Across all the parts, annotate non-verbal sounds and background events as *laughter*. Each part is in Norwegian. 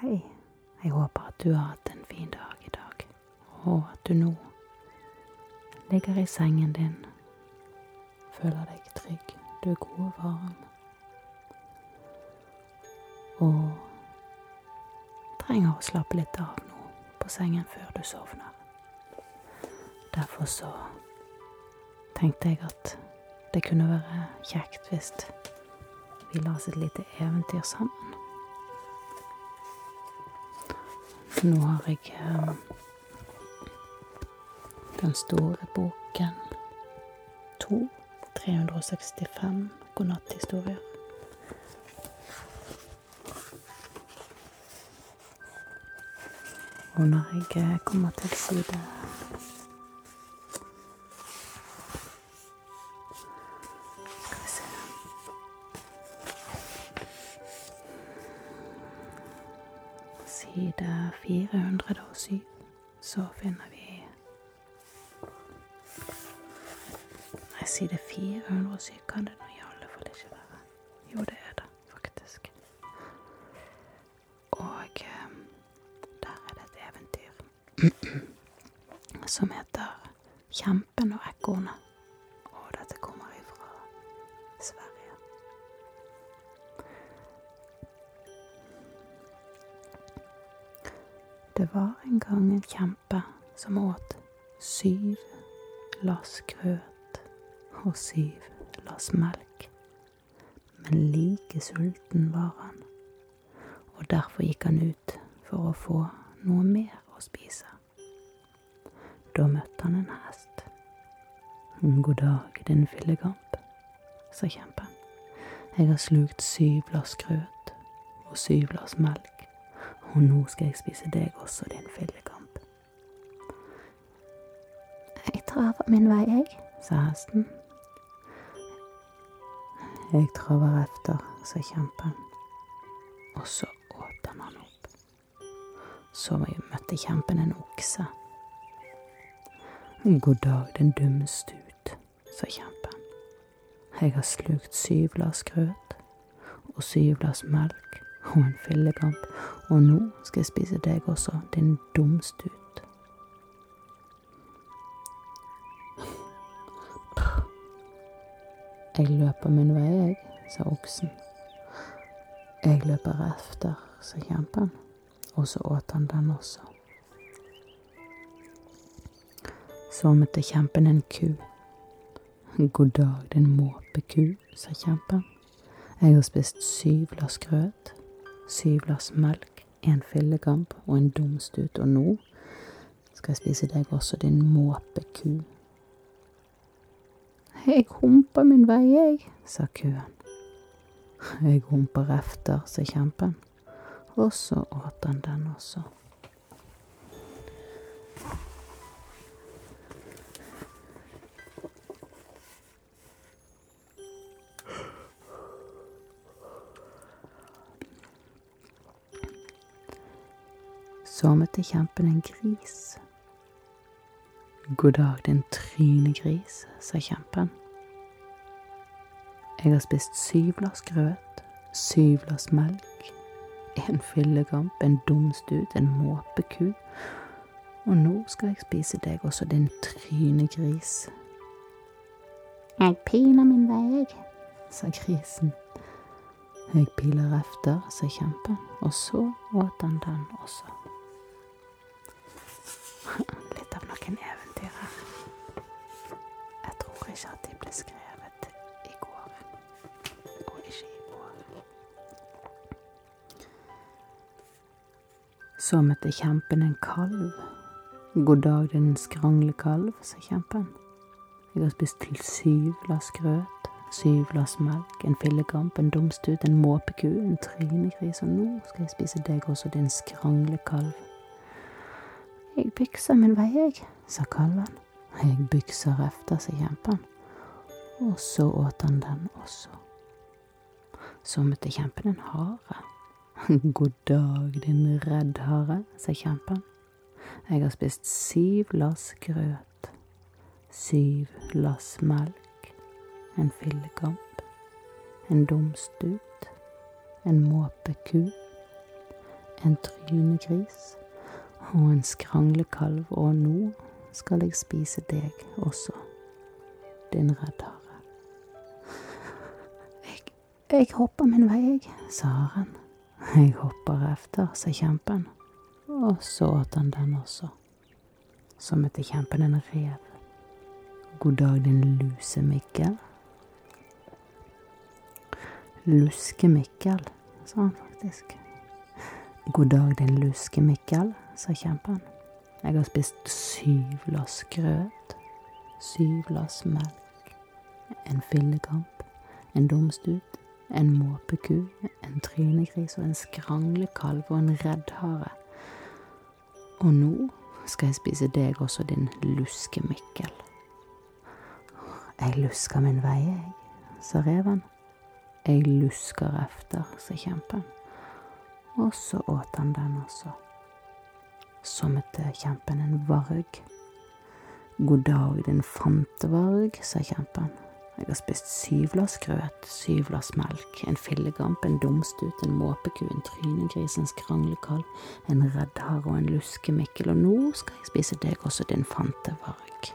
Hei, jeg håper at du har hatt en fin dag i dag, og at du nå ligger i sengen din, føler deg trygg, du er god og varm, og trenger å slappe litt av nå på sengen før du sovner. Derfor så tenkte jeg at det kunne være kjekt hvis vi la oss et lite eventyr sammen. Nå har jeg eh, den store boken to 365 godnatthistorier. Og når jeg eh, kommer til side 407 så finner vi Nei, side 407 kan det nå i alle fall ikke være. Jo, det er det faktisk. Og eh, der er det et eventyr *clears throat* som heter Kjempen og ekornet. Det var en gang en kjempe som åt syv lass grøt og syv lass melk. Men like sulten var han, og derfor gikk han ut for å få noe mer å spise. Da møtte han en hest. God dag, din fillegamp, sa kjempen. Jeg har slukt syv lass grøt og syv lass melk, og nå skal jeg spise deg også, din fillekamp. Jeg traver min vei, jeg, sa hesten. Jeg traver efter, sa kjempen, og så åt han opp. Så møtte kjempen en okse. God dag, din dumme stut, sa kjempen. Jeg har slukt syv glass grøt og syv glass melk og en fillekamp, og nå skal jeg spise deg også, din dumstut. Jeg løper min vei, jeg, sa oksen. Jeg løper efter, sa kjempen, og så åt han den også. Så møtte kjempen en ku. God dag, din måpeku, sa kjempen. Jeg har spist syv lass grøt, syv lass melk, en fillekamp og en dumstut, og nå skal jeg spise deg også, din måpeku. Jeg humper min vei, jeg, sa kuen. Jeg humper efter, sa kjempen, og så åt han den også. Så møtte kjempen en gris. God dag, din trynegris, sa kjempen. Jeg har spist syv glass grøt, syv glass melk, en fyllegamp, en dumstut, en måpeku, og nå skal jeg spise deg også, din trynegris. Jeg piner min vei, sa grisen. Jeg piler efter, sa kjempen, og så åt han den også. Litt av noen eventyr her. Jeg tror ikke at de ble skrevet i går, og ikke i år. Så møtte kjempen en kalv. God dag, din skranglekalv, sa kjempen. Jeg har spist til syv glass grøt, syv glass melk, en fillekamp, en dumstut, en måpeku, en trynegris, og nå skal jeg spise deg også, din skranglekalv. Jeg bykser min vei, jeg, sa kalven. Jeg bykser efter, sa kjempen. Og så åt han den også. Så møtte kjempen en hare. *laughs* God dag, din redd hare, sa kjempen. Jeg har spist syv lass grøt, syv lass melk, en fillegamp. en dumstut, en måpeku, en trynegris og en skrangle-kalv, og nå skal jeg spise deg også, din reddhare. Jeg, jeg hopper min vei, jeg, sa haren. Jeg hopper efter, sa kjempen, og så åt han den også. Så møtte kjempen en rev. God dag, din luse Mikkel. Luske Mikkel, sa han faktisk. God dag, din luske Mikkel, sa kjempen. Jeg har spist syv lass grøt, syv lass melk, en fillekamp, en dumstut, en måpeku, en trynegris og en skrangle-kalv og en reddhare. Og nå skal jeg spise deg også, din luske Mikkel. Jeg lusker min vei, jeg, sa reven. Jeg lusker efter, sa kjempen. Og så åt han den også. Så møtte kjempen en varg. God dag, din fantevarg, sa kjempen. Jeg har spist syv lass grøt, syv lass melk, en fillegamp, en dumstut, en måpeku, en trynegris, en skranglekall, en reddhare og en luskemikkel, og nå skal jeg spise deg også, din fantevarg.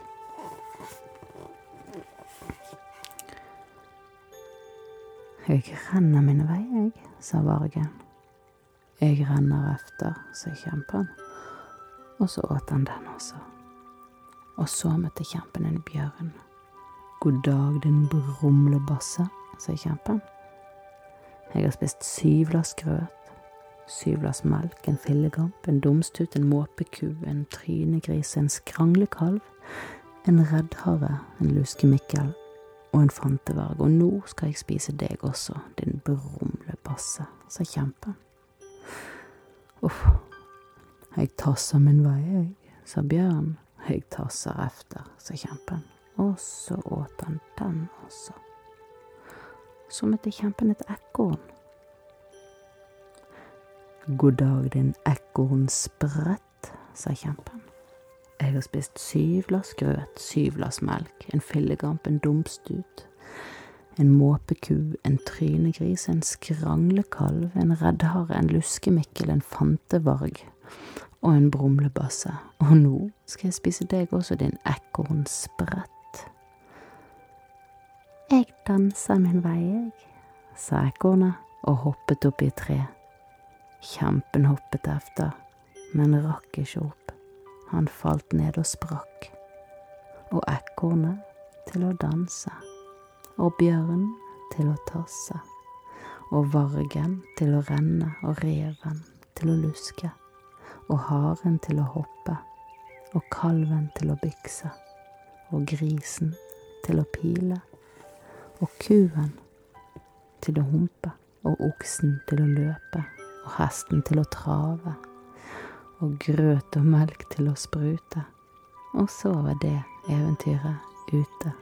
Jeg renner min vei, jeg, sa vargen. Jeg renner efter, sa kjempen, og så åt han den også. Og så møtte kjempen en bjørn. God dag, din brumlebasse, sa kjempen. Jeg har spist syv lass grøt, syv lass melk, en fillegamp, en dumstut, en måpeku, en trynegris, en skranglekalv, en reddhare, en luskemikkel og en fantevarg, og nå skal jeg spise deg også, din brumlebasse, sa kjempen. Uff, jeg tasser min vei, jeg, sa bjørnen. Jeg tasser efter, sa kjempen, og så åt han den også. Så møtte kjempen et ekorn. God dag, din ekornsprett, sa kjempen. Jeg har spist syv lass grøt, syv lass melk, en fillegamp, en dumstut, en måpeku, en trynegris, en skranglekalv, en reddhare, en luskemikkel, en fantevarg og en brumlebasse, og nå skal jeg spise deg også, din ekornsprett. Jeg danser min vei, jeg, sa ekornet og hoppet opp i et tre. Kjempen hoppet efter, men rakk ikke opp. Han falt ned og sprakk, og ekornet til å danse, og bjørnen til å tasse, og vargen til å renne, og reven til å luske, og haren til å hoppe, og kalven til å bykse, og grisen til å pile, og kuen til å humpe, og oksen til å løpe, og hesten til å trave og grøt og melk til å sprute. Og så var det eventyret ute.